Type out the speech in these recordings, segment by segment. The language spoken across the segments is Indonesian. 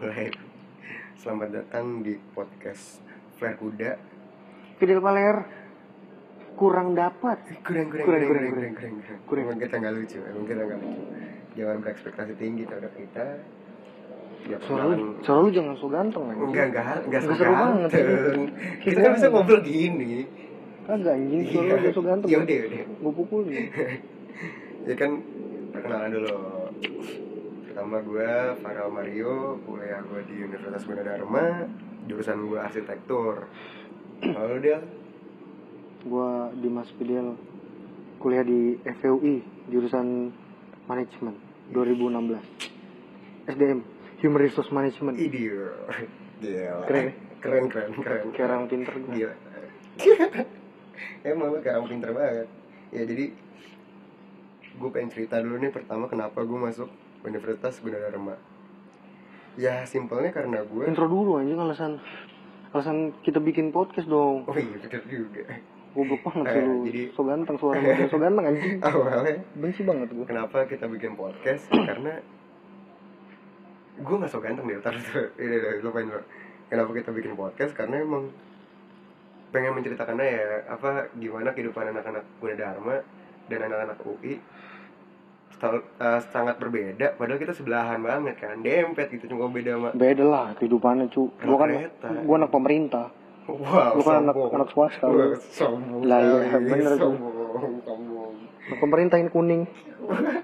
mulai. Selamat datang di podcast Flare Kuda. Fidel Valer kurang dapat. Kurang kurang Kurang, kurang kurang, kurang kurang. kurang kurang. Kurang. Emang kita nggak lucu, emang kita nggak lucu. Jangan berekspektasi tinggi terhadap kita. Ya, Suara lu, suara lu jangan so ganteng anjing. Enggak, enggak, enggak banget, ganteng. ini. Kita kan bisa ngobrol gini. Kagak anjing, suara lu Iya. jangan so ganteng. Ya udah, udah. Gua pukul nih. Ya kan perkenalan dulu. Pertama gue Farel Mario, kuliah gue di Universitas Gunadarma, jurusan gue arsitektur. Lalu dia Gua Dimas Fidel kuliah di FUI jurusan manajemen 2016. SDM Human Resource Management. idiot. Gila. Keren ya? Keren, keren, keren. Kayak orang pinter gua. Gila. Emang gue kayak orang pinter banget. Ya jadi gue pengen cerita dulu nih pertama kenapa gue masuk Universitas Gunadarma. Ya simpelnya karena gue Intro dulu anjing alasan alasan kita bikin podcast dong. Oh iya bener juga Goblok banget Eh, sih lu. jadi- So ganteng suara lu so ganteng anjing. Awalnya Benci banget gua. kenapa kita bikin podcast karena gue gak so ganteng deh ntar ini deh lupain dulu kenapa kita bikin podcast karena emang pengen menceritakannya ya apa gimana kehidupan anak-anak Gunadarma dan anak-anak UI Stal- eh, sangat berbeda padahal kita sebelahan banget kan dempet gitu cuma beda sama Beda lah kehidupannya cu. Gua kan Kereta. gua anak pemerintah. wow Lu kan anak anak swasta. Lu. sombong Lah, iya, bener sombong sombong Anak pemerintah ini kuning.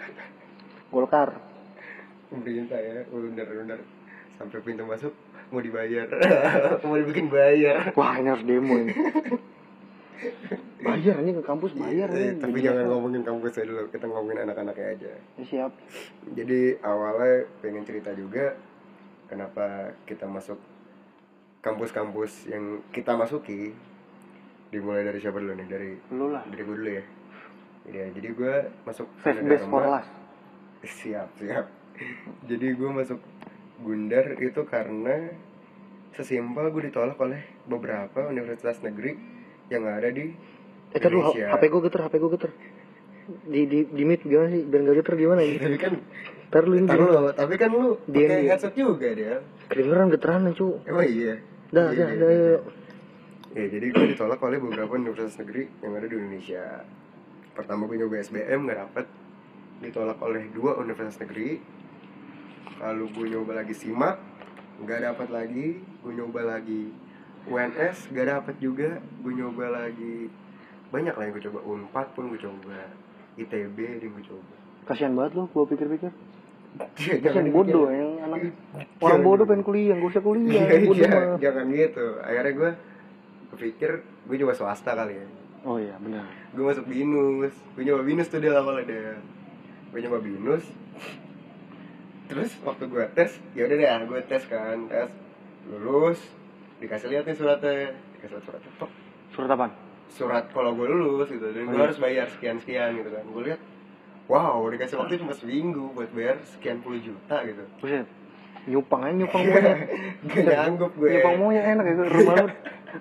Golkar. pemerintah ya bener bener sampai pintu masuk mau dibayar mau dibikin bayar Wah ini harus demo ini. Bayar anjing ke kampus bayar Eh, nih. tapi jangan apa? ngomongin kampusnya dulu kita ngomongin anak-anaknya aja Ya, siap. jadi awalnya pengen cerita juga kenapa kita masuk kampus-kampus yang kita masuki dimulai dari siapa dulu nih dari Lu lah. dari gue dulu ya ya jadi gue masuk for last. siap siap jadi gue masuk Gundar itu karena sesimpel gue ditolak oleh beberapa universitas negeri yang ada di Eh Indonesia. HP gua geter, HP gua geter. Di di di mute gimana sih? Biar gak geter gimana ya? tapi kan Ntar lu ini lu, tapi kan lu Diam, pakai headset juga dia kedengeran geteran cu. emang iya Dah, Iya, dah, iya, dah, iya. ayo. Ya, jadi gue ditolak oleh beberapa universitas negeri yang ada di Indonesia. Pertama gue nyoba SBM nggak dapet, ditolak oleh dua universitas negeri. Lalu gue nyoba lagi SIMAK, nggak dapet lagi. Gue nyoba lagi UNS, nggak dapet juga. Gue nyoba lagi banyak lah yang gue coba. Unpad pun gue coba, ITB yang gue coba. Kasihan banget lu, gua pikir-pikir. Jangan Kasihan bodoh yang anak orang bodoh pengen kuliah, gak usah kuliah. Iya, bodoh iya, jangan gitu. Akhirnya gue kepikir gue coba swasta kali ya. Oh iya, benar. gue masuk binus gue nyoba binus tuh dia awalnya deh gue nyoba binus terus waktu gue tes ya udah deh gue tes kan tes lulus dikasih lihat nih suratnya dikasih lihat suratnya Tok, Surat apaan? surat kalau gue lulus gitu dan Oh, gue iya. harus bayar sekian sekian gitu kan gue lihat wow dikasih waktu cuma seminggu buat bayar sekian puluh juta gitu Buset. Nyupang aja nyupang monyet. gak nyanggup gue Nyupang monyet enak ya rumah lu.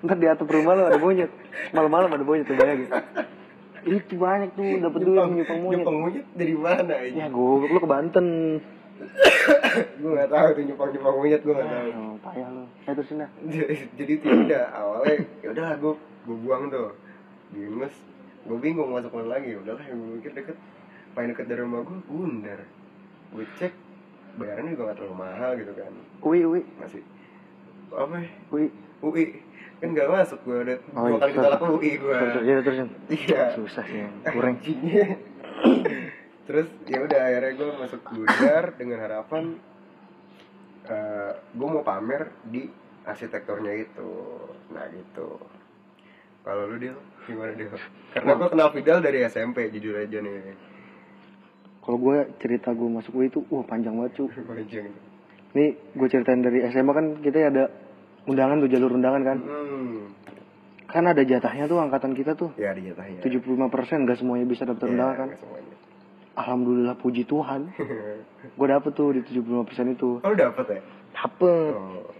Ntar di atap rumah lu ada monyet. Malam-malam ada monyet tuh bayangin. Itu banyak tuh dapat duit nyupang, monyet. nyupang monyet dari mana Ya aja goblok lu ke Banten. Gue gak tahu tuh nyupang nyupang monyet gue gak tahu Oh, payah lu. Eh terusin dah. jadi ya udah awalnya ya udah gue gue buang tuh binus gue bingung masuk mana lagi udahlah yang gue mikir deket paling deket dari rumah gue gundar gue cek bayarannya juga gak terlalu mahal gitu kan Ui, ui, masih apa ya? ui. UI kan gak masuk gue udah Oh, dua kali iya. ditolak UI gue Terus, ya terusin. iya Susah sih, kurang. Terus ya udah akhirnya gue masuk gundar dengan harapan eh gue mau pamer di arsitekturnya itu nah gitu kalau lu dia gimana dia karena gue kenal Fidel dari SMP jujur aja nih Kalau gue cerita gue masuk UI itu, wah panjang banget cu. panjang Nih gue ceritain dari SMA kan kita ada undangan tuh jalur undangan kan. hmm Kan ada jatahnya tuh angkatan kita tuh. ya di jatahnya 75% gak semuanya bisa daftar Ya, undangan kan. semuanya Alhamdulillah puji Tuhan. gue dapet tuh di 75% itu. oh dapet ya Dapet. oh.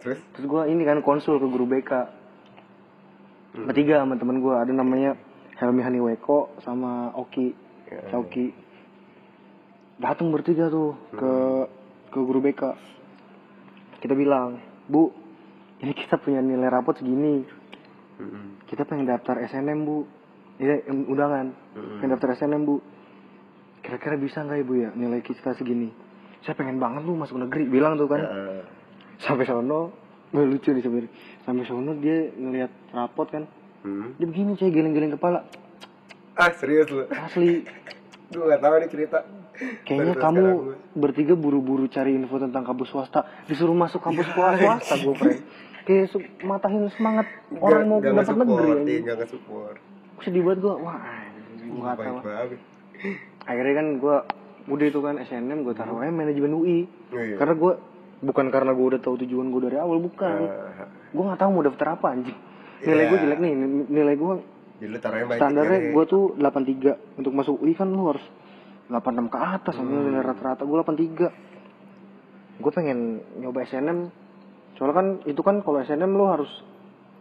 terus Terus gue ini kan konsul ke guru BK. Bertiga sama temen gue. Ada namanya Helmi Haniweko sama Oki. Ya. Cauki. Datang bertiga tuh ke ke guru BK. kita bilang bu ini kita punya nilai rapot segini Mm-mm. kita pengen daftar SNM bu ya undangan Mm-mm. pengen daftar SNM bu kira-kira bisa nggak ibu ya nilai kita segini? Saya pengen banget lu masuk negeri bilang tuh kan. Heeh. sampai sono Wah, lucu nih sebenarnya. Sampai sono dia ngelihat rapot kan. Hmm. dia begini saya geleng-geleng kepala. Ah serius lu? Asli. Gue gak tahu nih cerita. Kayaknya tahu kamu gue. bertiga buru-buru cari info tentang kampus swasta. Disuruh masuk kampus swasta. gue prank kayak matahin semangat orang mau Nggak- nggak dapat negeri iya, nggak nge-support. Sedih banget gue wah gua nggak tahu akhirnya kan gue udah itu kan SNM gue taruh aja manajemen UI Oh, iya. karena gue bukan karena gue udah tahu tujuan gue dari awal bukan. Ah, gue nggak tahu mau daftar apa anjing. Nilai Iya. gue jelek nih nilai gue standarnya gue tuh 83 untuk masuk UI kan lu harus 86 ke atas hmm. nilai rata-rata gue 83 gue pengen nyoba SNM soalnya kan itu kan kalau SNM lu harus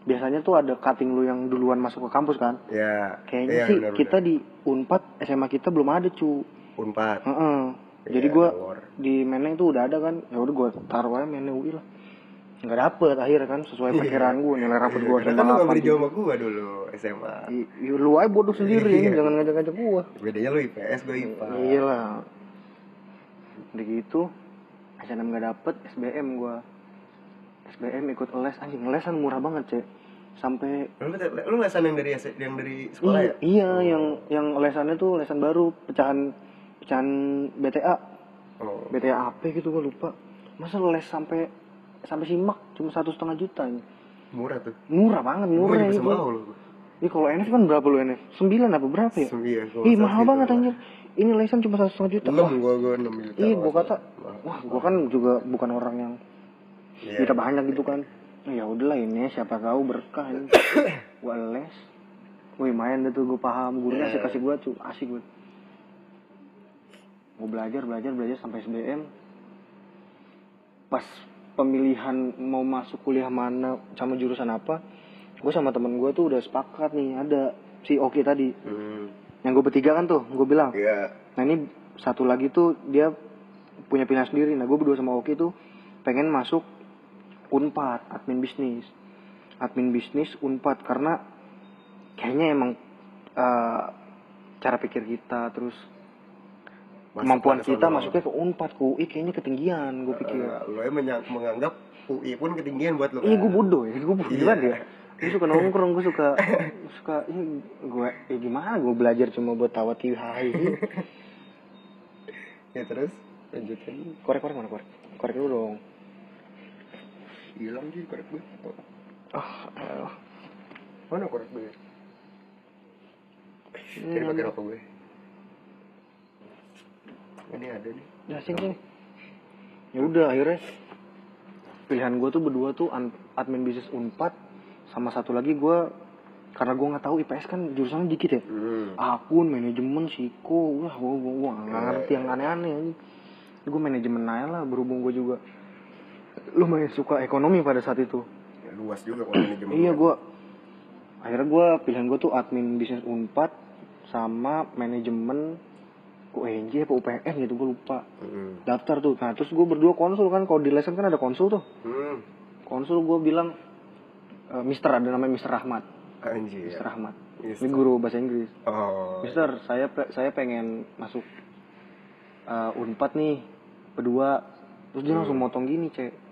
biasanya tuh ada cutting lu yang duluan masuk ke kampus kan? Deh. ya kayaknya iya, sih benar-benar. kita di Unpad SMA kita belum ada cu. Unpad. Heeh. jadi Iya, gue di Meneng tuh udah ada kan? Ya udah gue taruh aja Meneng UI lah. Nggak dapet akhirnya kan? Sesuai perkiraan gue nilai rapot gue Karena SMA kan lu gak 8 jauh sama gua dulu SMA I- i- lu aja bodoh sendiri Iya. jangan ngajak-ngajak gue bedanya lu IPS gue IPA Iya lah. Udah gitu SNM gak dapet SBM gua. SBM ikut les anjing lesan murah banget cek sampai lu, lu lesan yang dari yang dari sekolah iya, ya iya yang yang lesannya tuh lesan baru pecahan pecahan BTA oh BTA AP gitu gua lupa masa les sampai sampai simak cuma satu setengah juta ini murah tuh murah banget gue murah juga itu sama lu Ih kalau NF kan berapa lu NF? 9 apa berapa ya? sembilan kalau Ih mahal banget gitu. anjir. Ini lesan cuma satu setengah juta. enam gua gua enam juta Iya, gua kata, wah, gua kan juga bukan orang yang Iya. kita banyak gitu kan. Ya udahlah ini siapa tahu berkah ini. gua les. Wih, main deh tuh gua paham gurunya asik kasih gua tuh asik gua. Gua belajar, belajar, belajar sampai SBM. Pas pemilihan mau masuk kuliah mana sama jurusan apa, gue sama temen gue tuh udah sepakat nih ada si Oki tadi hmm. yang gue bertiga kan tuh gue bilang iya Nah ini satu lagi tuh dia punya pilihan sendiri. Nah gue berdua sama Oki tuh pengen masuk Unpad, admin bisnis. Admin bisnis Unpad karena kayaknya emang eh, cara pikir kita terus Masuk kemampuan ke kita masuknya ke Unpad ke UI kayaknya ketinggian gue pikir. Eh, lu ya menya- menganggap UI pun ketinggian buat lu Iya kan? gue bodoh ya, gue bodoh Iya. gimana ya. Gue suka nongkrong, gue suka suka ya, gue ya gimana gue belajar cuma buat tawa hai ya terus lanjutin korek korek mana korek korek dulu dong hilang sih korek gue ah elah. mana korek gue jadi pakai namanya- rokok gue ini ada nih Ya sini. Ya udah akhirnya pilihan gue tuh berdua tuh admin bisnis unpad sama satu lagi gue karena gue nggak tahu IPS kan jurusannya dikit ya. hmm. Akun, manajemen, psiko, wah gue gue gue nggak ngerti yang aneh-aneh. Gue manajemen aja lah berhubung gue juga lumayan suka ekonomi pada saat itu. Ya, luas juga kalau manajemen Iya gue akhirnya gue pilihan gue tuh admin bisnis unpad sama manajemen UNJ apa UPN gitu gue lupa. Hmm. daftar tuh. Nah terus gue berdua konsul kan. Kalau di lesson kan ada konsul tuh. Hmm. konsul gue bilang e, Mister ada namanya Mister Rahmat. Anjir Mister Rahmat. Yes. ini guru bahasa Inggris. Oh. Mister saya saya pengen masuk eh, unpad nih berdua. Terus dia langsung motong gini cek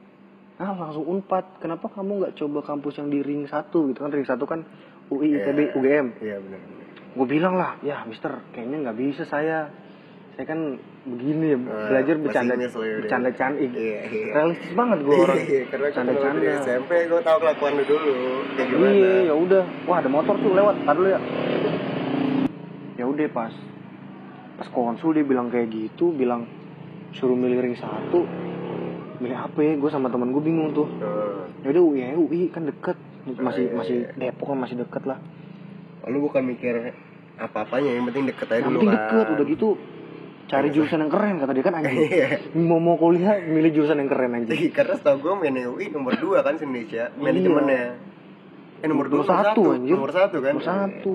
ah langsung unpad. Kenapa kamu nggak coba kampus yang di ring satu gitu kan? Ring satu kan UI ITB UGM iya benar benar. Gue bilang lah ya Mister kayaknya nggak bisa saya. Saya kan begini ya belajar bercanda bercanda canda Iya, iya. realistis banget gue orang. Iya, karena canda ketemu dari canda SMP gue tau kelakuan lu dulu. Kayak gimana? Iya ya udah. Wah ada motor tuh lewat. Tar dulu ya. Ya udah pas pas konsul dia bilang kayak gitu bilang suruh milih ring satu milih apa ya? Gue sama temen gue bingung tuh. Ya udah UI aja, UI kan deket. Masih iya, iya. masih Depok kan masih deket lah. Lu bukan mikir apa-apanya yang penting deket aja yang dulu penting kan. deket udah gitu cari jurusan yang keren kata dia kan anjing. Iya. mau mau kuliah milih jurusan yang keren anjing. Karena setahu gue main UI nomor 2 kan di Indonesia Manajemennya. Eh nomor 2 Nomor satu, anjir. Nomor 1 kan? Nomor satu.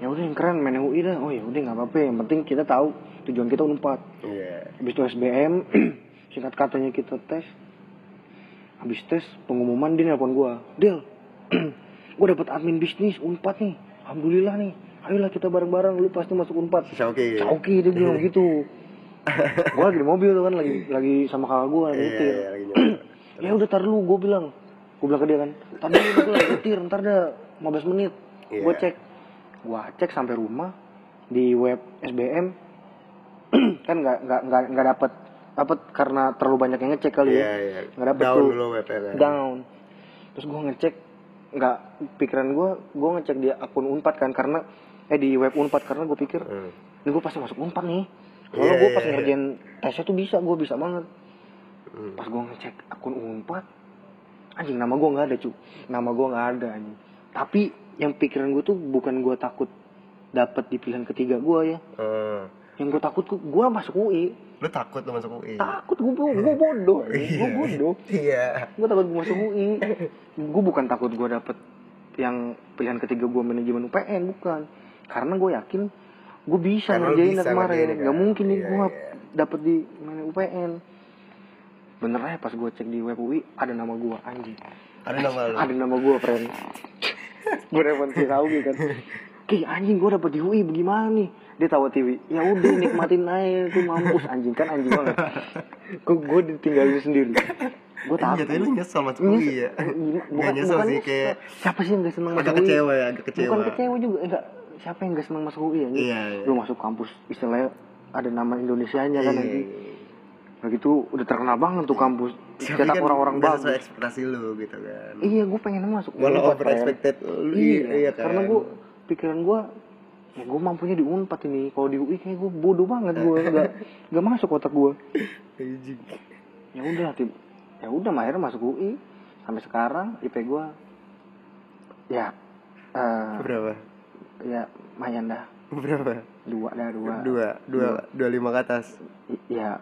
ya udah yang keren main UI dah. Oh ya udah nggak apa-apa. Yang penting kita tahu tujuan kita unpad Iya. Habis itu SBM singkat katanya kita tes. Habis tes pengumuman dia nelpon gue Del gue dapet admin bisnis unpad nih. Alhamdulillah nih. Ayolah kita bareng-bareng lu pasti masuk unpad. Oke. Oke dia bilang gitu. Gue lagi di mobil tuh kan lagi lagi sama kakak gue lagi lagi nyoba. ya udah tar lu gue bilang. Gue bilang ke dia kan tadi gue lagi nyetir ntar dah 15 menit. Iya. gue cek. Gue cek sampai rumah di web SBM kan nggak nggak nggak nggak dapet dapet karena terlalu banyak yang ngecek kali ya iya. nggak dapet Down tuh dulu down terus gue ngecek nggak pikiran gue gue ngecek di akun unpad kan karena eh di web unpad karena gue pikir Hmm. ini gue pasti masuk unpad nih Iya, soalnya gue iya, pas iya. ngerjain tesnya tuh bisa gue bisa banget Hmm. pas gue ngecek akun unpad anjing nama gue nggak ada cu nama gue nggak ada anjing tapi yang pikiran gue tuh bukan gue takut dapet di pilihan ketiga gue ya Hmm. yang gue takut gue masuk UI Lu takut lu masuk UI? takut gue gue bodoh gue bodoh Iya. gue takut gue masuk UI gue bukan takut gue dapet yang pilihan ketiga gue manajemen UPN bukan karena gue yakin gue bisa Karena ngerjain bisa kemarin ngerjain, nggak kan? mungkin nih Iya, gue iya. dapet di mana UPN bener aja pas gue cek di web UI ada nama gue anjing Ada nama lu. ada nama gue friend gue telepon si kan Ki anjing gue dapet di UI bagaimana nih? Dia tawa TV ya udah nikmatin aja tuh mampus anjing. Kan anjing banget. Kok gue ditinggalin sendiri. Gue Eh, takut. jatuhnya lu nyesel masuk UI ya. Gak nyesel sih kayak siapa sih yang gak seneng masuk agak UI? kecewa ya, agak kecewa. bukan kecewa juga enggak siapa yang gak seneng masuk UI anjing? Iya, iya. lu masuk kampus istilahnya ada nama Indonesianya kan nanti Nah gitu udah terkenal banget tuh kampus. Cetak kan orang-orang bagus. sesuai ekspektasi lu gitu kan. iya gue pengen masuk. Unpad, over expected lu. iya, Iya kan. karena gue pikiran gue ya gue mampunya di unpad ini kalau di UI kayak gue bodoh banget gue nggak nggak masuk otak gue ya udah tim ya udah akhirnya masuk UI sampai sekarang IP gue ya eh Berapa? ya lumayan dah Berapa? dua dah dua Dua, dua, dua lima ke atas. I- ya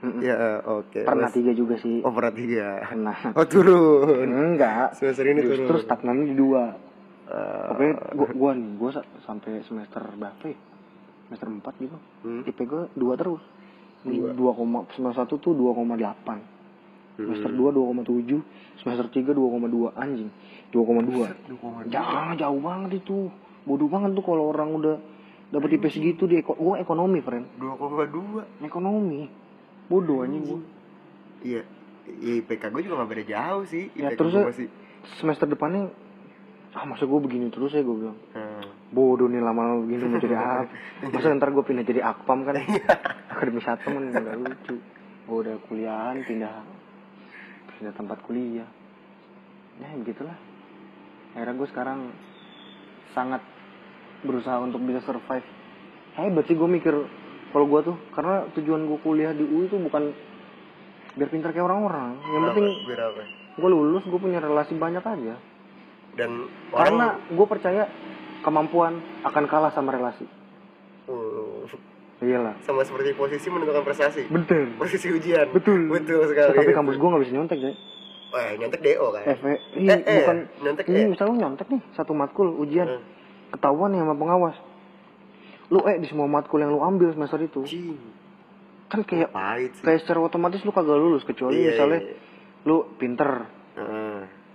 mm-mm. Ya, oke. pernah Terus- tiga juga sih Oh, pernah tiga. pernah Oh, turun. enggak Semester ini turun. terus stagnan di dua Eh, Pokoknya gua, gua nih, gua sa- sampai semester berapa ya? Semester 4 gitu. Hmm. IP gua 2 terus. Dua. 2, koma- semester 1 tuh 2,8. Semester Hmm. 2 2,7, semester 3 2,2 anjing. 2,2. 2,2. Jangan jauh banget itu. Bodoh banget tuh kalau orang udah dapet IP segitu di eko gua ekonomi, friend. 2,2. Ekonomi. Bodoh anjing gua. Iya. IPK gue juga gak beda jauh sih. Ya, IPK terus ya- masih Semester depannya ah masa gue begini terus ya gue bilang. Hmm. bodoh nih lama-lama begini mau jadi apa? Masa ntar gue pindah jadi akpam kan? Akademi satu kan nggak lucu. Gue udah kuliahan pindah pindah tempat kuliah. Ya begitulah. Akhirnya gue sekarang sangat berusaha untuk bisa survive. Hebat sih gue mikir kalau gue tuh karena tujuan gue kuliah di UI tuh bukan biar pintar kayak orang-orang. Yang penting gue lulus gue punya relasi banyak aja Dan karena orang gue percaya kemampuan akan kalah sama relasi Uh, iyalah sama seperti posisi menentukan prestasi. bener Posisi ujian. Betul. Betul sekali. tapi kampus gue nggak bisa nyontek ya Wah, nyontek DO kan. Iya, Eh, eh, bukan nyontek ini misalnya nyontek nih satu matkul ujian Hmm. ketahuan nih sama pengawas lu eh di semua matkul yang lu ambil semester itu Cing. kan kayak kayak secara otomatis lu kagak lulus kecuali Iya, misalnya iya. lu pinter.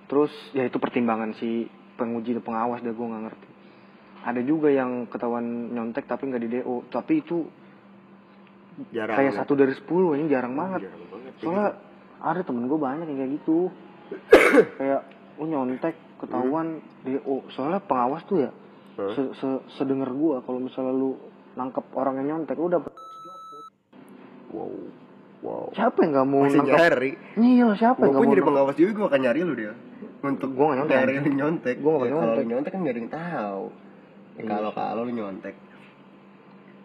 Terus ya itu pertimbangan si penguji dan pengawas dah gue nggak ngerti ada juga yang ketahuan nyontek tapi nggak di DO tapi itu jarang. kayak ya. satu dari sepuluh ini jarang banget Jarang banget. soalnya ada temen gue banyak yang kayak gitu kayak lu nyontek ketahuan DO soalnya pengawas tuh ya Hah? se se- sedenger gue kalau misalnya lu nangkep orang yang nyontek gitu. Wow. Wow. siapa yang nggak mau Masih nangkep nyari. iya siapa Gue yang pun mau jadi nangkep pengawas juga gue akan nyari lu dia. Untuk Gua nggak nyontek. Nyari lu nyontek. Gua nggak Ya, Kalau nyontek. lu nyontek kan gak ada yang tahu. Ya, Iya. Kalau kalau lu nyontek.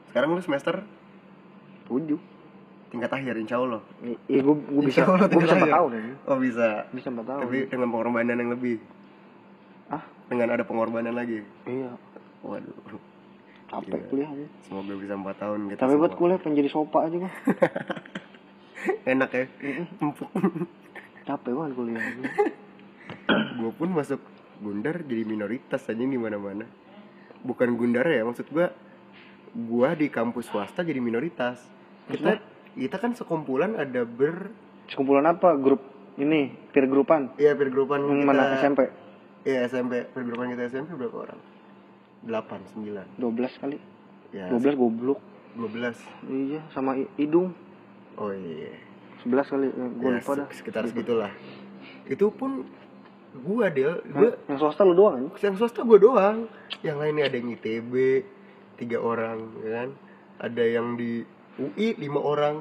Sekarang lu semester tujuh tingkat akhir insya Allah. iya gue gue bisa gue bisa tingkat empat tahun ini Oh bisa. bisa empat tahun Tapi dengan pengorbanan yang lebih. ah Dengan ada pengorbanan lagi. iya Waduh. capek kuliah aja Semoga bisa 4 tahun gitu. tapi buat kuliah pengen jadi sopa aja gue Enak ya. Empuk. capek banget kuliah. Gue pun masuk Gundar jadi minoritas aja di mana-mana. Bukan Gundar ya, maksud gue gua di kampus swasta jadi minoritas. Kita kita kan sekumpulan ada ber sekumpulan apa? Grup ini peer grupan iya peer grupan yang kita. mana? SMP iya SMP peer grupan kita SMP berapa orang? Delapan sembilan. 12 kali. Ya 12 goblok. Dua belas. Iya sama I- Idung oh iya. 11 kali gue ya, lupa dah. se- sekitar segitulah. Itu pun gua Del gua yang swasta lu doang kan? yang swasta gua doang. Yang lainnya ada yang ITB tiga orang ya kan? Ada yang di UI lima orang.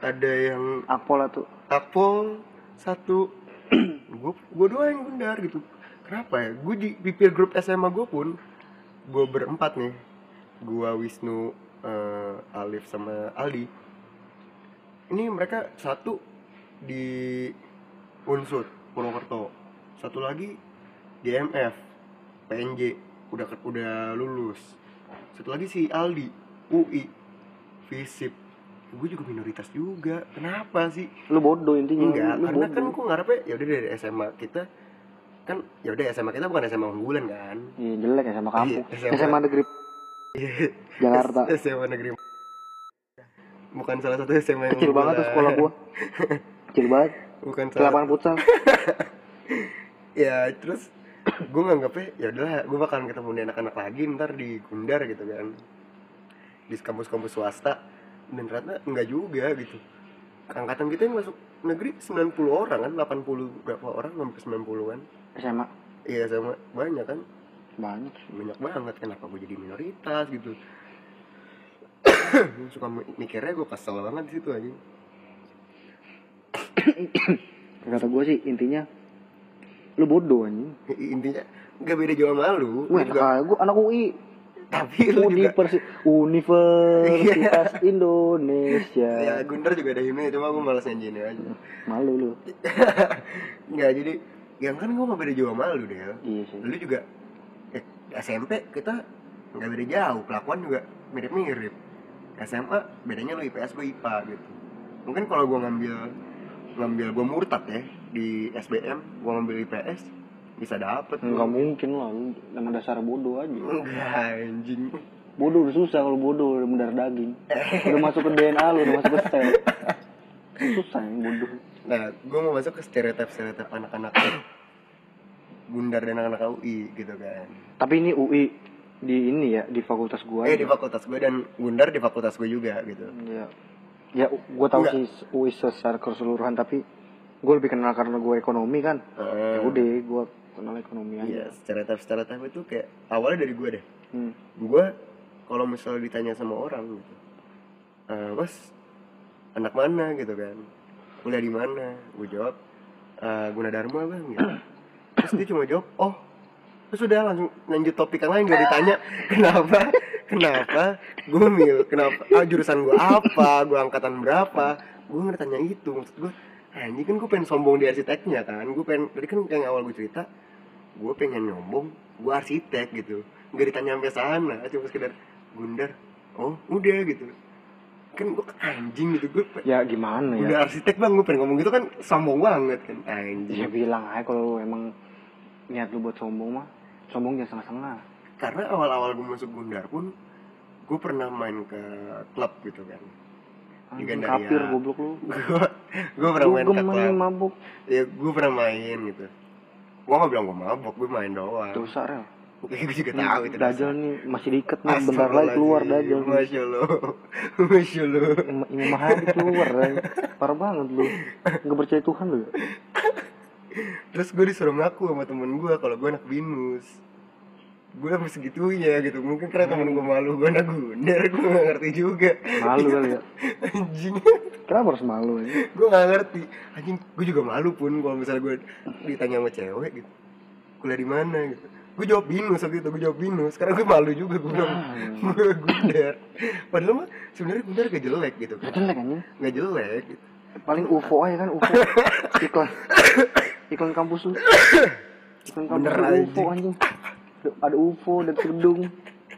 Ada yang Akpol tuh Akpol satu. Gue gue doang yang bundar gitu. Kenapa ya? Gue di, di peer group SMA gue pun gue berempat nih. Gue Wisnu eh, Alif sama Aldi. Ini mereka satu di Unsur Purwokerto. Satu lagi GMF PNJ udah udah lulus. Satu lagi si Aldi UI Visip. Gue juga minoritas juga. Kenapa sih? Lu bodoh intinya. Enggak, lu karena kan bodoh. gue ngarepnya ya udah dari SMA kita kan ya udah SMA kita bukan SMA unggulan kan. iya jelek ya sama kampung Iya, SMA. SMA negeri Jakarta. SMA negeri bukan salah satu SMA yang kecil banget tuh sekolah gua. Kecil banget. Bukan salah. lapangan futsal. Ya terus gue nganggapnya ya udahlah gue bakalan ketemu nih anak-anak lagi ntar di Gundar gitu kan. Di kampus-kampus swasta. Dan ternyata enggak juga gitu. Angkatan kita yang masuk negeri 90 orang kan 80 berapa orang sampai 90 kan SMA iya sama banyak kan banyak sih. banyak banget. Kenapa gue jadi minoritas gitu. Suka mi- mikirnya gue kesel banget di situ aja kata gua sih intinya lu bodoh anjing. Intinya nggak beda jauh sama lu. Wah, Lu juga, gua anak UI tapi lu juga Universi Universitas Indonesia. Ya Gundar juga ada himne cuma gue malas nyanyiin aja. Malu lu. Nggak jadi yang kan gue nggak beda jauh sama lu deh iya sih. Lu juga SMP kita nggak beda jauh kelakuan juga mirip-mirip. SMA bedanya lu IPS gue IPA gitu. Mungkin kalau gue ngambil ngambil gue murtad ya di SBM gue ngambil IPS bisa dapet tuh. nggak mungkin lah dengan dasar bodoh aja. Enggak anjing. Bodoh udah susah kalau bodoh udah mendarah daging. Udah masuk ke DNA lu udah masuk ke sel. Susah yang bodoh. Nah gue mau masuk ke stereotip stereotip anak-anak bundar dan anak-anak UI gitu kan. Tapi ini UI di ini ya di fakultas gua eh di aja. fakultas gue dan bundar di fakultas gue juga gitu. Ya ya gua tahu Enggak. sih UI secara keseluruhan tapi gue lebih kenal karena gue ekonomi kan. Eh, ya udah gue kenal ekonomi iya aja stereotip stereotip itu kayak awalnya dari gue deh. Hmm. gue kalau misalnya ditanya sama orang gitu "Eh, mas anak mana? gitu kan. Kuliah di mana? Gue jawab "Eh, Gunadarma bang. gitu. terus dia cuma jawab oh terus udah langsung lanjut topik yang lain. Gak ditanya kenapa? Kenapa gue mil kenapa ah, jurusan gue apa? Gue angkatan berapa? Gue nggak ditanya itu maksud gue anjing kan gue pengen sombong di arsiteknya kan? Gue pengen tadi kan kayak awal gue cerita gue pengen nyombong gue arsitek gitu. Nggak ditanya sampai sana cuma sekedar gundar oh udah gitu. Kan gue anjing gitu gue ya gimana ya? Udah arsitek bang gue pengen ngomong gitu kan sombong banget kan ya anjing bilang aja kalau emang niat lu buat sombong mah sombong jangan setengah-setengah. Karena awal-awal gue masuk gundar pun gue pernah main ke klub gitu kan. Di Anjing Gandaria. kapir goblok lu. Gue pernah main ke klub. mabuk. Ya gue pernah main gitu. Gue gak bilang gue mabok gue main doang. Dosa rel. Gue juga tahu itu Dajjal nih masih diikat nih bentar lagi keluar Dajjal. Masya Allah Masya Allah. Imam Imam Mahdi keluar parah banget lu. Nggak percaya Tuhan lu ya? Terus gue disuruh ngaku sama temen gue kalau gue anak binus. Gue sampai segitunya gitu. Mungkin karena temen gue malu gue anak gundar Gue gak ngerti juga. Malu kali ya? Anjing. Kenapa harus malu ya Gue gak ngerti. Anjing gue juga malu pun Kalau misalnya gue ditanya sama cewek gitu. Kuliah di mana gitu. Gue jawab binus waktu itu Gue jawab binus. Karena gue malu juga Gue bilang Ah. Gue gundar. Padahal mah sebenarnya gundar gak jelek gitu. Gak jelek anjing. Gak jelek gitu. paling UFO aja kan UFO. Iklan iklan kampus lu. Iklan kampus Bener, lu UFO anjing. ada, ada UFO dan gedung.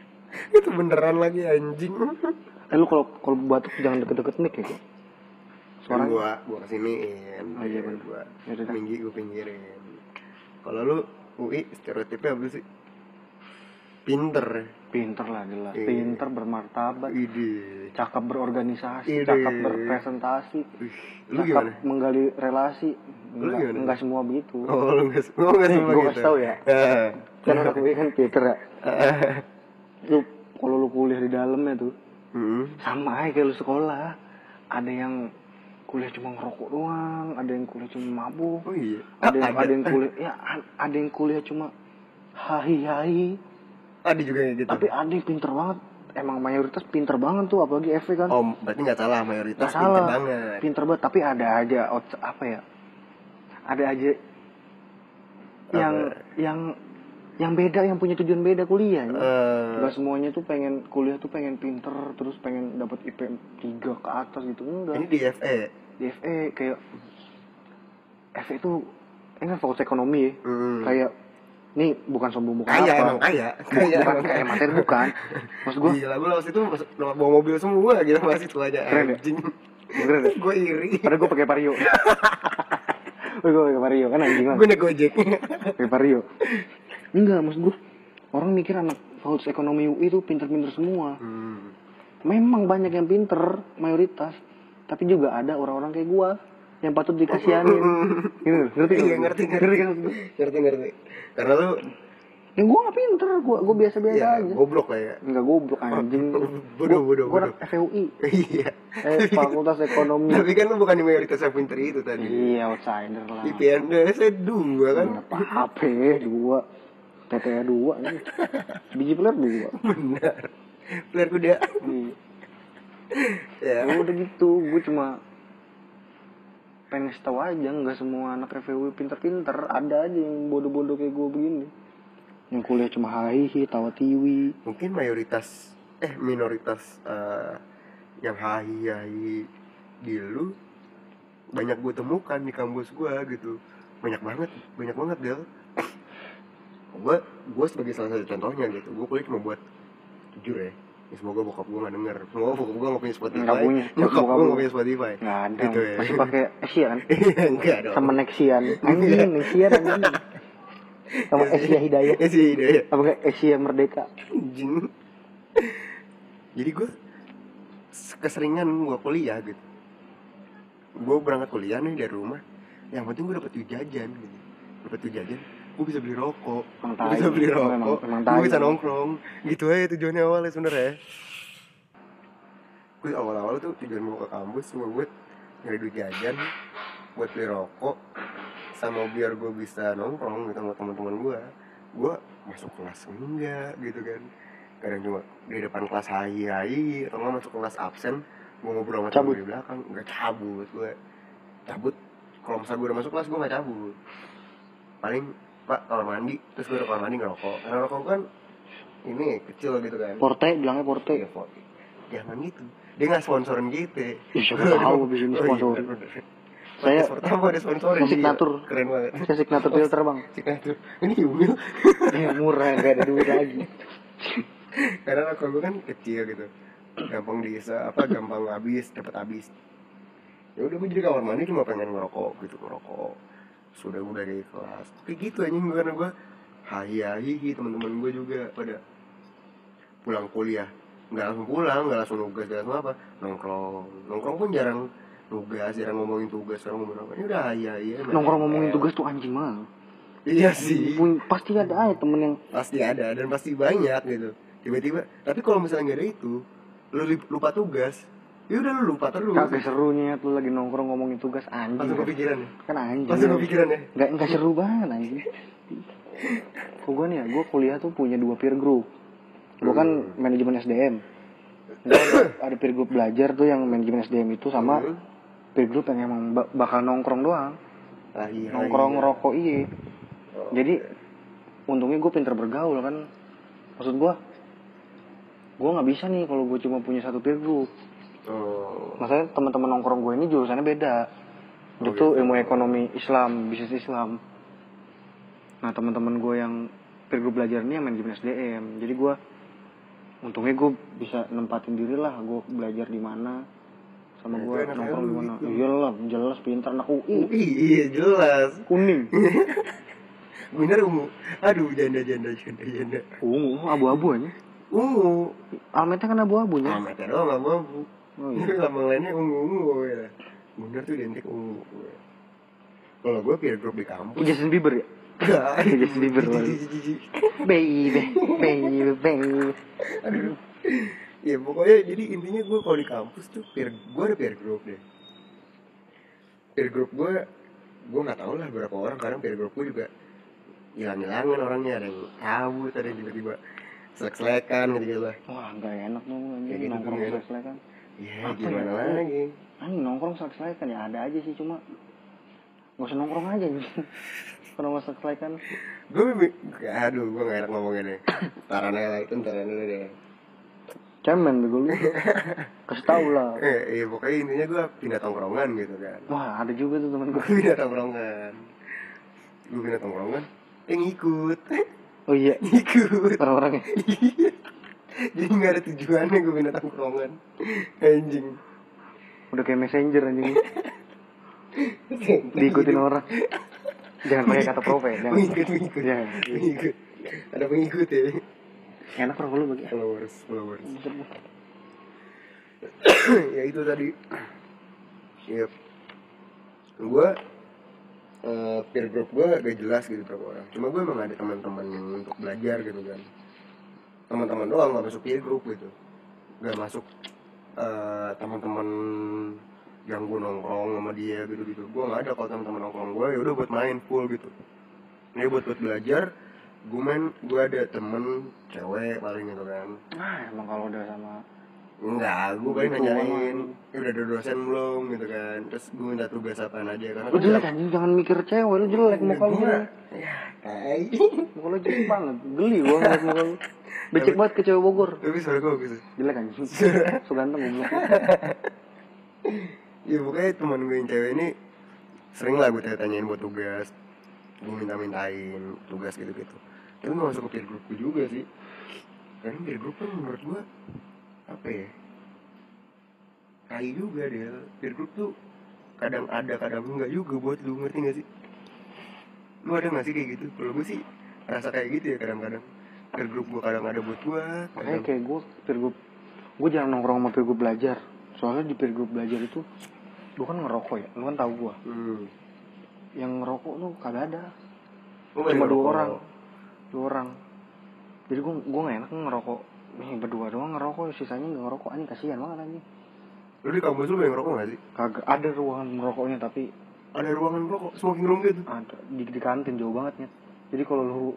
Itu beneran lagi anjing. Eh lu kalau kalau batuk jangan deket-deket mic ya suara? Gua gua kesiniin. Oh, iya, bener. gua Ya minggi gua pinggirin. Kalau lu UI stereotipnya apa sih? Pinter pinter lah jelas. Iya. pinter bermartabat. Ide. Cakap berorganisasi Ide. cakap berpresentasi Wih, lu cakap gimana? menggali relasi. Enggak, enggak semua begitu. Oh lu nggak oh nggak Nih, semua gitu. kasih tau ya. Ah. kan anak gue kan pinter ya. Lu kalau lu kuliah di dalamnya tuh Hmm. sama aja kayak lu sekolah. Ada yang kuliah cuma ngerokok doang ada yang kuliah cuma mabuk oh iya. ada yang, ada. ada yang kuliah ya ada yang kuliah cuma hahi hahi ada juga yang gitu tapi yang pinter banget emang mayoritas pinter banget tuh apalagi FV kan oh berarti nggak salah mayoritas Nggak pinter salah. banget pinter banget tapi ada aja apa ya ada aja yang Apa? yang yang beda yang punya tujuan beda kuliah ya. Eh, Gak semuanya tuh pengen kuliah tuh pengen pinter terus pengen dapat IP 3 ke atas gitu enggak ini di FE di FE kayak FE itu ini kan fakultas ekonomi ya Hmm. kayak ini bukan sombong bukan kaya apa? emang kaya. Bu- bukan kayak materi bukan. Maksud gue Gila, gue lawas itu bawa mobil semua gila masih itu aja Keren ya? anjing. keren deh gue iri. padahal gue pakai vario. Gue pakai vario kan anjing Gue naik gojek. pakai vario. Enggak maksud gue orang mikir anak fakultas ekonomi UI itu pinter-pinter semua. Hmm. memang banyak yang pinter mayoritas. Tapi juga ada orang-orang kayak gua yang patut dikasihanin gitu ngerti Iya kan? ngerti ngerti. ngerti kan? Ngerti ngerti. Karena lu yang gua gak pinter gua gua biasa-biasa ya aja goblok lah ya. enggak goblok anjing Bodoh, bodoh, bodoh. anak FUI Iya. eh, fakultas ekonomi Tapi kan lu bukan di mayoritas yang pinter itu tadi. iya outsider lah IPN saya dua kan. apa HP dua TTA dua nih biji peler dua Benar. Player kuda. Iya. Ya. ya udah gitu gue cuma pengen tahu aja nggak semua anak FEW pinter-pinter ada aja yang bodoh-bodoh kayak gue begini. Yang kuliah cuma hahihi tawa tiwi Mungkin mayoritas eh minoritas eh, yang hai hai di lu banyak gue temukan di kampus gue gitu. Banyak banget banyak banget Del gue gue sebagai salah satu contohnya gitu. Gue kuliah cuma buat jujur ya ya semoga bokap gue gak denger. Semoga bokap gue gak punya Spotify. Nggak punya. bokap gue gak punya Spotify. nggak ada. Gitu ya. masih pakai Asia kan? Iya, enggak dong. Sama Nexian anjing Nexian anjing. Sama Asia Hidayat ya sih ide apa kayak Asia Merdeka? Anjing. Jadi gue keseringan gue kuliah gitu. Gue berangkat kuliah nih dari rumah. Yang penting gue dapet jajan gitu. Dapet jajan gue bisa beli rokok. Gue bisa beli rokok. gue bisa nongkrong. Gitu aja tujuannya awalnya sebenernya gue awal-awal tuh tujuan gue ke kampus cuma buat nyari duit jajan buat beli rokok sama biar gue bisa nongkrong gitu sama teman-teman gue gue masuk kelas enggak gitu kan. Kadang cuma di depan kelas hai hai atau nggak masuk kelas absen gue ngobrol sama Cabut. di belakang. Nggak cabut gue cabut. Kalau misalnya gue udah masuk kelas gue nggak cabut. Paling pak kamar mandi. Terus gue udah kamar mandi ngerokok. Karena rokok kan ini kecil gitu kan. Porte bilangnya Porte. Iya, Fo. jangan gitu. Dia nggak sponsorin gitu Ih, siapa tahu abis ini sponsorin. saya Saya- pertama ada sponsorin Musik gila. natur. keren banget. Saya signature filter bang. signatur. Ini Yumil eh murah gak ada duit lagi. Karena rokok gue kan kecil gitu. Gampang bisa apa gampang habis dapat habis. Ya udah gue jadi kamar mandi cuma pengen ngerokok gitu ngerokok sudah gue dari kelas. Kayak gitu anjing karena gue hai teman-teman gue juga pada pulang kuliah. Nggak langsung pulang nggak langsung nugas nggak langsung apa. Nongkrong. Nongkrong pun jarang nugas jarang ngomongin tugas jarang ngomongin apa. Ini udah hai hai nongkrong ngomongin tugas tuh anjing banget iya sih. Pasti ada aja temen yang pasti ada dan pasti banyak gitu. Tiba-tiba tapi kalau misalnya nggak ada itu lu lupa tugas ya udah lu lupa terus. Kagak serunya tuh lagi nongkrong ngomongin tugas anjing. Langsung kepikiran ya? Kan anjing. Langsung kepikiran ya? Nggak nggak seru banget anjing. Kok gue nih ya gue kuliah tuh punya dua peer group. Gue kan Hmm. manajemen SDM ada, peer group belajar tuh yang manajemen SDM itu sama Hmm. peer group yang emang ba- bakal nongkrong doang. Ah, iya, nongkrong iya. rokok iya. Oh, jadi untungnya gue pinter bergaul kan. Maksud gue gue nggak bisa nih kalau gue cuma punya satu peer group oh maksudnya teman-teman nongkrong gue ini jurusannya beda. Oh, itu gitu. ilmu ekonomi Islam bisnis Islam. Nah teman-teman gue yang peer group belajar ini yang manajemen SDM jadi gue untungnya gue bisa nempatin diri lah gue belajar di mana sama Nah, gue enak nongkrong di mana. gitu. iyalah jelas pintar anak UI Ih, iya jelas. Kuning. Bener ungu aduh janda janda janda janda. Ungu abu-abu aja. Ungu. Almetnya kan abu-abu ya. Ametnya doang nggak abu Oh iya. lambang lainnya ungu ungu ya Bundar tuh identik ungu kalau gue peer group di kampus Justin Bieber ya? Gak Justin Bieber. Baby, baby, baby. Aduh. Ya pokoknya jadi intinya gue kalau di kampus tuh peer gue ada peer group deh. Peer group gue gue nggak tahu lah berapa orang kadang peer group gue juga hilang-hilangan orangnya ada yang cabut ada yang tiba-tiba selek-selekan gitu lah. Wah, nggak enak dong anjing gitu nongkrong selek-selekan. Ya Apa gimana ya? lagi? Anjing nongkrong selek-selekan ya ada aja sih cuma nggak usah nongkrong aja anjing. Kalau nggak selek-selekan. Gue aduh gue gak enak ngomongnya nih. Taran aja lah itu taran dulu deh. Cemen bego lu. Kasih tau lah. Eh, iya pokoknya intinya gue pindah tongkrongan gitu kan. Wah, ada juga tuh temen gue. Pindah tongkrongan. Gue pindah tongkrongan. Eh ngikut. Oh iya, Ngikut. orang-orangnya. Iya. Jadi gak ada tujuannya gue pindah tongkrongan Anjing Udah kayak messenger anjing. Diikutin orang. Jangan pakai kata profil. Jangan. Mengikut, mengikut Jangan. Mengikut Ada pengikut ya Enak rokok lu bagi. Followers, followers Ya itu tadi Iya Gue eh, peer group gue gak jelas gitu berapa orang Cuma gue emang ada teman-teman yang untuk belajar gitu kan Teman-teman doang gak masuk peer group gitu Gak masuk eh, teman-teman yang gue nongkrong sama dia gitu gitu gue nggak ada kalau teman-teman nongkrong gue ya udah buat main full gitu ini buat buat belajar gue main gue ada temen cewek paling gitu kan Ah, emang kalau udah sama enggak gue paling nanyain. "Eh, udah ada dosen belum gitu kan terus gue minta tugas apaan aja karena Lu jelek anjing, jangan mikir cewek, lu jelek muka lu. Ya tai Muka lu jelek banget, geli gua ngeliat muka lu. Becek banget ke cewek Bogor. tapi suara gue bagus. Jelek anjing. So ganteng goblok. ya pokoknya teman gue yang cewek ini sering lah gue tanya-tanyain buat tugas. Gue minta-mintain tugas gitu-gitu. Tapi gak masuk ke peer group gue juga sih. Karena peer group kan menurut gue apa ya tai juga dia peer group tuh kadang ada kadang enggak juga buat lu ngerti gak sih? Lu ada gak sih kayak gitu? Kalau gue sih rasa kayak gitu ya kadang-kadang peer group gue kadang ada buat gue Makanya kayak gue peer group gue jarang nongkrong sama peer group belajar. Soalnya di peer group belajar itu lu kan ngerokok ya, lu kan tahu gua. hmm. Yang ngerokok tuh kagak ada. Nggak Cuma dua orang. Dua orang. Jadi gua gua gak enak ngerokok. Nih berdua doang ngerokok, sisanya gak ngerokok. Anjing kasihan banget anjing. lu di kampus lu banyak ngerokok gak sih Kagak ada ruangan merokoknya tapi ada ruangan rokok smoking room gitu ada di, di kantin jauh banget ya. Jadi kalau lu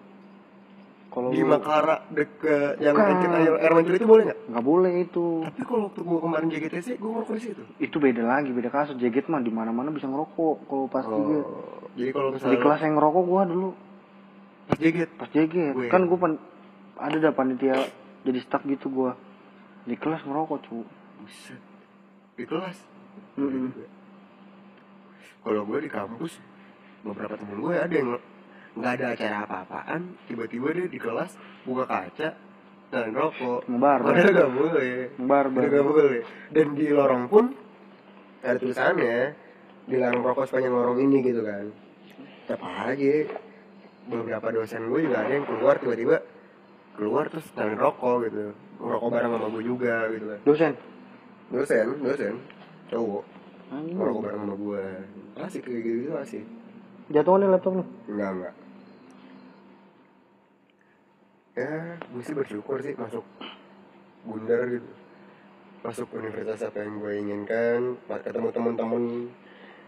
kalau di Makara deket yang dekat air, air mancur itu boleh nggak? nggak boleh itu. Tapi kalau waktu gua kemarin JGTC gua ngerokok di situ. Itu beda lagi, beda kasus. Jaget mah di mana-mana bisa ngerokok. Kalau pas tiga. Oh, jadi kalau Di misalnya kelas yang ngerokok gua dulu pas JGT pas jaget Gue. kan gua pan, ada dah panitia jadi staff gitu gua di kelas ngerokok cu buset di kelas. Mm-mm. Kalau gua di kampus beberapa temen gue ada yang nggak ada acara apa-apaan tiba-tiba dia di kelas buka kaca dan rokok ngebar padahal nggak boleh ngebar Udah bar gak boleh. Dan di lorong pun ada tulisannya dilarang merokok sepanjang lorong ini gitu kan. Tetap aja beberapa dosen gue juga ada yang keluar tiba-tiba keluar terus tangan rokok gitu. Ngerokok bareng sama gue juga gitu kan. dosen Dosen, dosen, cowok ngerokok bareng sama gue. Asik kayak gitu gitu asik. jatuh nih laptop lu Enggak enggak. Ya, mesti bersyukur sih masuk bundar gitu. Masuk universitas apa yang gue inginkan, ketemu teman-teman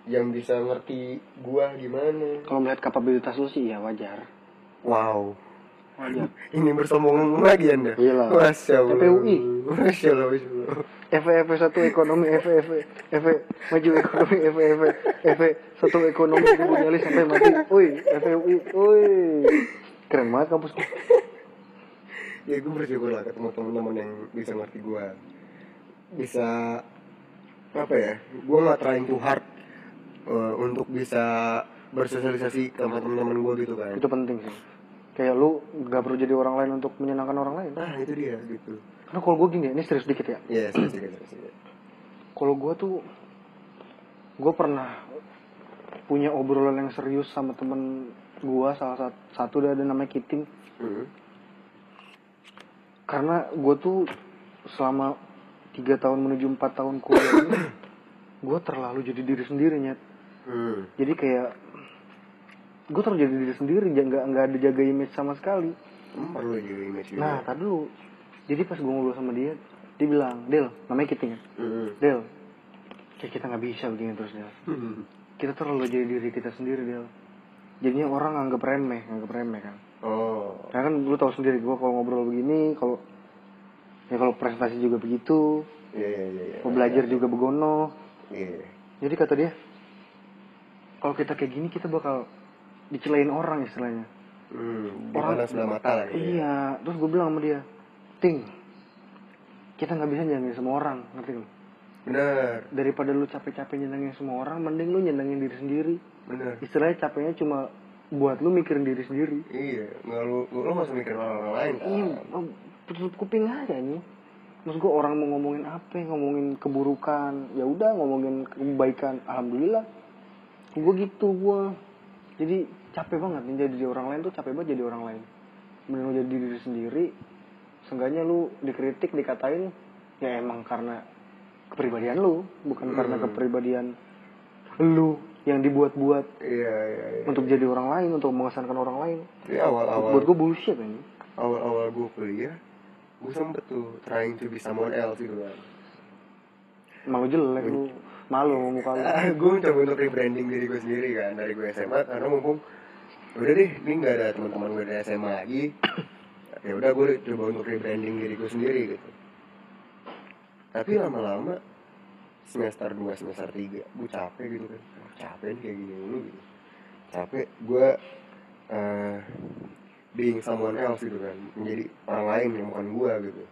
yang bisa ngerti gua gimana. kalau melihat kapabilitas lu sih ya wajar Wow, wajar ini bersombong lagi anda. Iya lah. Masya Allah. TPUI. Masya Allah. Masya Allah. FV satu ekonomi FV FV FV maju ekonomi FV FV satu ekonomi gue nyali sampai mati woi FVUI woi keren banget kampus lu. Ya gue bersyukur lah ketemu teman-teman yang bisa ngerti gue bisa apa ya gue nggak trying too hard uh, untuk bisa bersosialisasi sama teman-teman gue gitu kan. Itu penting sih. Kayak lu gak perlu jadi orang lain untuk menyenangkan orang lain. Nah itu dia gitu. Karena kalau gue gini ya, ini serius dikit ya. Ya serius serius serius kalau gue tuh gue pernah punya obrolan yang serius sama temen gue salah satu, satu dia ada namanya Kiting hmm. Karena gue tuh selama tiga tahun menuju empat tahun kuliah ini gue terlalu jadi diri sendiri nyet. Hmm. jadi kayak gue terlalu jadi diri sendiri ja- nggak nggak ada jaga image sama sekali. Emang perlu juga image juga. Nah tadi dulu jadi pas gue ngobrol sama dia dia bilang Del namanya Kiting ya? Hmm. Del kayak kita nggak bisa begini terus Del. Hmm. kita terlalu jadi diri kita sendiri Del. Jadinya orang anggap remeh anggap remeh kan oh. Karena kan lu tahu sendiri gue kalau ngobrol begini kalau ya kalau presentasi juga begitu. Iya iya iya iya. mau belajar juga begono. Iya. Jadi kata dia kalau kita kayak gini kita bakal dicelain orang istilahnya. Hmm. Orang- sebelah mata lah ya. iya. Terus gue bilang sama dia ting kita nggak bisa nyenengin semua orang. Ngerti lu benar. Daripada lu capek-capek nyenengin semua orang mending lu nyenengin diri sendiri. Benar. Istilahnya capeknya cuma buat lu mikirin diri sendiri. Iya nggak lu lu masih mikir orang lain kan? Iya oh, tutup kuping aja nih maksud gue orang mau ngomongin apa? Ngomongin keburukan. Ya udah ngomongin kebaikan. Alhamdulillah. Gue gitu gue jadi capek banget nih jadi orang lain tuh capek banget jadi orang lain. Bener lu jadi diri sendiri. Seenggaknya lu dikritik dikatain ya emang karena kepribadian lu bukan karena Hmm. kepribadian lu yang dibuat-buat iya iya iya. untuk jadi orang lain untuk mengesankan orang lain. Tapi awal awal buat gue bullshit ini awal awal gue kuliah gue sempet tuh trying to be someone else gitu kan. Malu jelek lu malu muka lu. Gue mencoba untuk rebranding diri gue sendiri kan dari gue SMA karena mumpung udah deh ini nggak ada teman-teman gue dari SMA lagi. Ya udah gue coba untuk rebranding diri gue sendiri gitu. Tapi lama-lama semester 2 semester 3 gue capek gitu kan capek kayak gini dulu gitu. Capek gue eh being someone else gitu kan. Menjadi orang lain yang bukan gue gitu.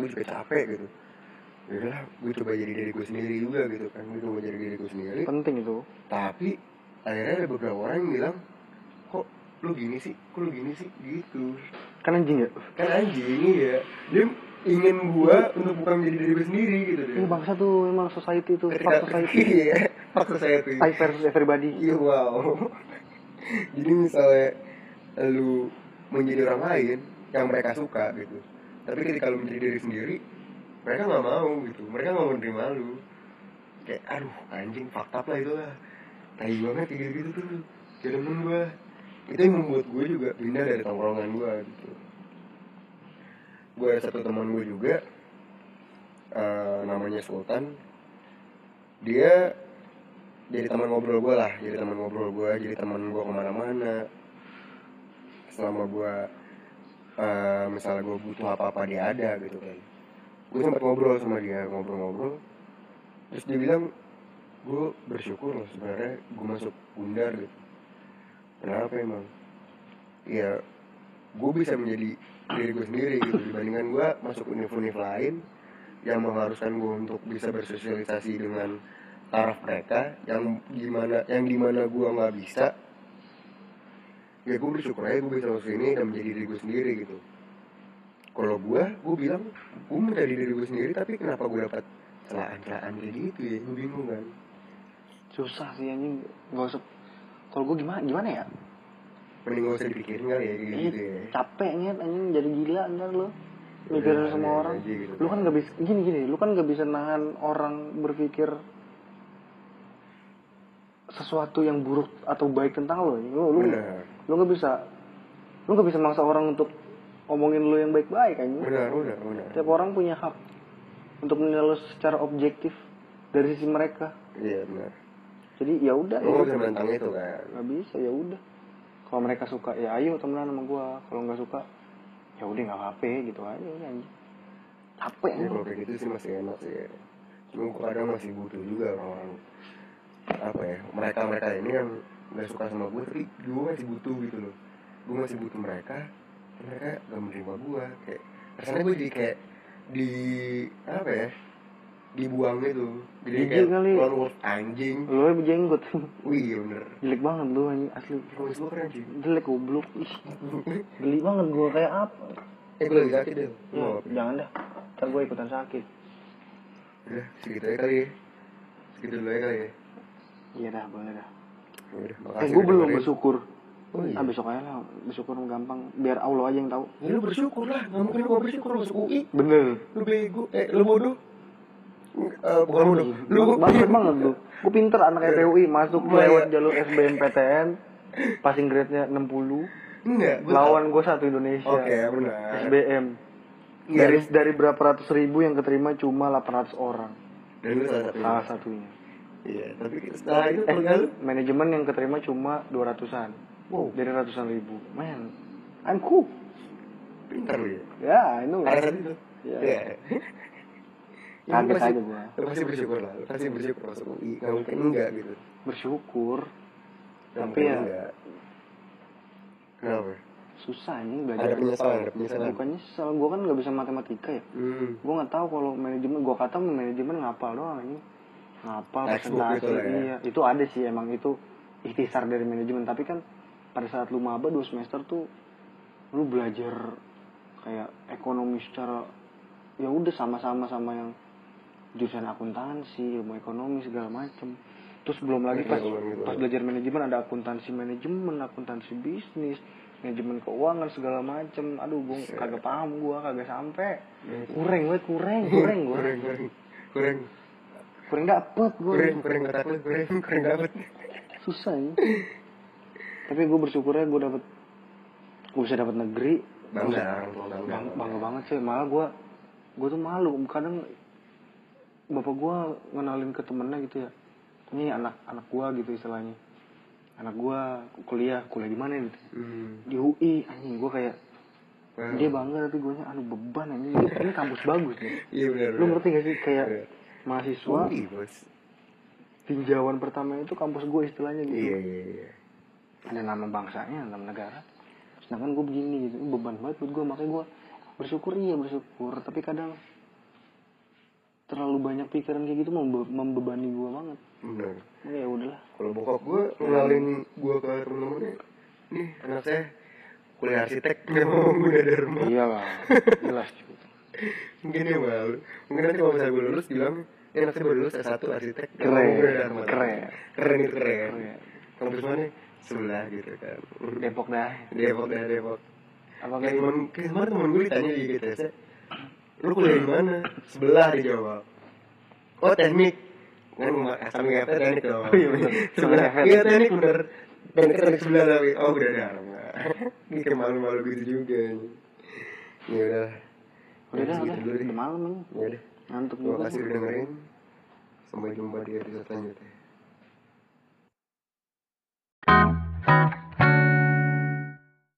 Gue juga capek gitu. Yaudah, gue coba jadi diri gue sendiri juga gitu kan. Gue coba jadi diri gue sendiri. Penting itu. Tapi akhirnya ada beberapa orang yang bilang kok lu gini sih? Kok lu gini sih? Gitu. Kan anjing ya? Kan anjing ya dia ingin gua untuk bukan menjadi diri gue sendiri gitu deh. Ini bangsa tuh emang society tuh fuck society. iya saya tuh I versus everybody. Iya wow. Jadi misalnya lu menjadi orang lain yang mereka suka gitu tapi ketika lu menjadi diri sendiri mereka nggak mau gitu mereka nggak mau menerima lu. Kayak aduh anjing fakta lah itu lah. Tai banget kayak gitu gitu tuh demen gua. Itu yang membuat gue juga pindah dari tongkrongan gue gitu gue ada satu teman gue juga eh, namanya Sultan. Dia jadi teman ngobrol gue lah jadi teman ngobrol gue jadi teman gue ke mana-mana. Selama gue eh, misalnya gue butuh apa-apa dia ada gitu kan. Gue sempat ngobrol sama dia ngobrol-ngobrol. Terus dia bilang gue bersyukur loh sebenarnya gue masuk bundar gitu. Kenapa emang? Ya gue bisa menjadi diri gue sendiri gitu. Dibandingkan gue masuk univ-univ lain yang mengharuskan gue untuk bisa bersosialisasi dengan taraf mereka yang gimana yang di mana gue nggak bisa ya gue bersyukur aja gue bisa masuk sini dan menjadi diri gue sendiri gitu. Kalau gue gue bilang gue menjadi diri gue sendiri tapi kenapa gue dapat celaan-celaan kayak gitu ya? Gue bingung kan. Susah sih anjing nggak usah. Kalau gue gimana gimana ya mending gak usah dipikirin kali ya Iya, gitu ya. Capek nyet anjing jadi gila ntar lo mikirin Udah, semua ada orang. aja gitu. Lu kan gak bisa gini gini lu kan gak bisa nahan orang berpikir sesuatu yang buruk atau baik tentang lo lu lu lu gak bisa lu gak bisa maksa orang untuk ngomongin lu yang baik-baik anjing. Benar benar benar. Tiap orang punya hak untuk menilai lu secara objektif dari sisi mereka. Iya benar. Jadi ya udah gak bisa menentang itu kan. Nggak bisa ya udah kalau mereka suka ya ayo temenan sama gua. Kalau nggak suka ya udah nggak apa gitu. Aja udah anjing. Capek ya kalau kayak gitu sih masih enak sih ya. cuma kadang masih butuh juga orang-orang apa ya mereka mereka ini yang nggak suka sama gue tapi gue masih butuh gitu loh. Gue masih butuh mereka mereka gak menerima gue kayak rasanya gue jadi kayak di apa ya dibuang gitu jadi Jijik kayak kali. wolf anjing. Lu aja berjenggot wih iya bener. Jelek banget lu anjing asli. Kumis gue keren sih jelek goblok. Ih, geli banget gua kayak apa? Eh gue lagi sakit deh ya, oh, jangan dah. Ntar gua ikutan sakit. Udah segitu aja kali ya. Segitu dulu aja kali ya. Iya dah boleh dah. Ya udah eh makasih gua udah belum bersyukur. Oh iya. ah besok aja lah. Bersyukur gampang. Biar Allah aja yang tahu. Ya lu bersyukur lah, nggak mungkin lu gak bersyukur masuk UI bener. Lu bego, eh lu bodoh Eh, bukan bodoh Lu banget banget lu. Gue pinter anak FPUI masuk Gua lewat ya. jalur SBMPTN passing grade-nya 60 Enggak, gua lawan gue satu Indonesia. Oke, benar. SBM Iya, dari dari berapa ratus ribu yang keterima cuma 800 orang. Dan lu salah satu salah satunya. Iya, tapi setelah itu eh manajemen yang keterima cuma 200-an Wow, dari ratusan ribu. Man. I'm cool pintar lu ya? Ya itu Iya. Iya Ya, lu Kaget pasti- aja gua. Lu pasti bersyukur lah, lu pasti bersyukur masuk UI Nggak mungkin enggak gitu. Bersyukur. Nggak Tapi ya- enggak. Kenapa? susah ini belajar. Ada penyesalan, ada penyesalan. Bukan nyesel gue kan nggak bisa matematika ya. Hmm, gue nggak tahu kalau manajemen gue kata manajemen ngapal doang ini. Ngapal Textbook presentasi gitu lah ya. iya. Itu ada sih emang itu ikhtisar dari manajemen. Tapi kan pada saat lu maba dua semester tuh lu belajar kayak ekonomi secara ya udah sama-sama sama yang jurusan akuntansi ilmu ekonomi segala macem. Terus belum lagi pas Ekonomi gitu. pas belajar manajemen ada akuntansi manajemen akuntansi bisnis manajemen keuangan segala macem. Aduh gue kagak paham gue kagak sampai kurang gue kurang kurang gue kurang kurang kurang dapet gue kurang kurang otak lu kurang kurang dapet. Susah ya. Tapi gue bersyukurnya gue dapet gue bisa dapet negeri. Bangga bangga. Bangga, bangga banget sih malah gue gue tuh malu. Kadang bapak gue ngenalin ke temennya gitu ya. Ini anak anak gue gitu istilahnya. Anak gue kuliah kuliah di mana gitu. Hmm. di UI anjing. Gue kayak Wow. dia bangga tapi gue nya aduh beban ini ini kampus bagus nih. Iya benar lu ngerti gak sih kayak Iya. mahasiswa UI bos. tinjauan pertama itu kampus gue istilahnya gitu. Iya iya iya. Ada nama bangsanya nama negara. Sedangkan gue begini gitu. Beban banget buat gue makanya gue bersyukur iya bersyukur. Tapi kadang terlalu banyak pikiran kayak gitu membe- membebani gue banget. Benar ya udahlah. Kalau bokap gue ngenalin gue ke temen-temennya nih anak saya kuliah arsitek. Nggak mau udah ada rumah. Iya lah jelas. Mungkin dia malu mungkin nanti kalau misalnya gue lulus bilang ya anak saya baru lulus S1 arsitek. Keren, rumah. keren. keren itu keren. Keren. kampus mana? Sebelah gitu kan. Depok dah. Depok dah Depok. Apa kayak kayak kemarin temen gue ditanya di GTS lu kuliah di mana? Sebelah dijawab. Oh teknik. Kan sama nggak teknik dong. Oh, iya, sebelah iya teknik bener. Teknik teknik sebelah tapi oh udah ada. Ini malu-malu gitu juga ya, ya udah udah. udah gitu udah, malam nih ya udah. Ngantuk juga. terima kasih udah dengerin. Sampai jumpa di episode selanjutnya.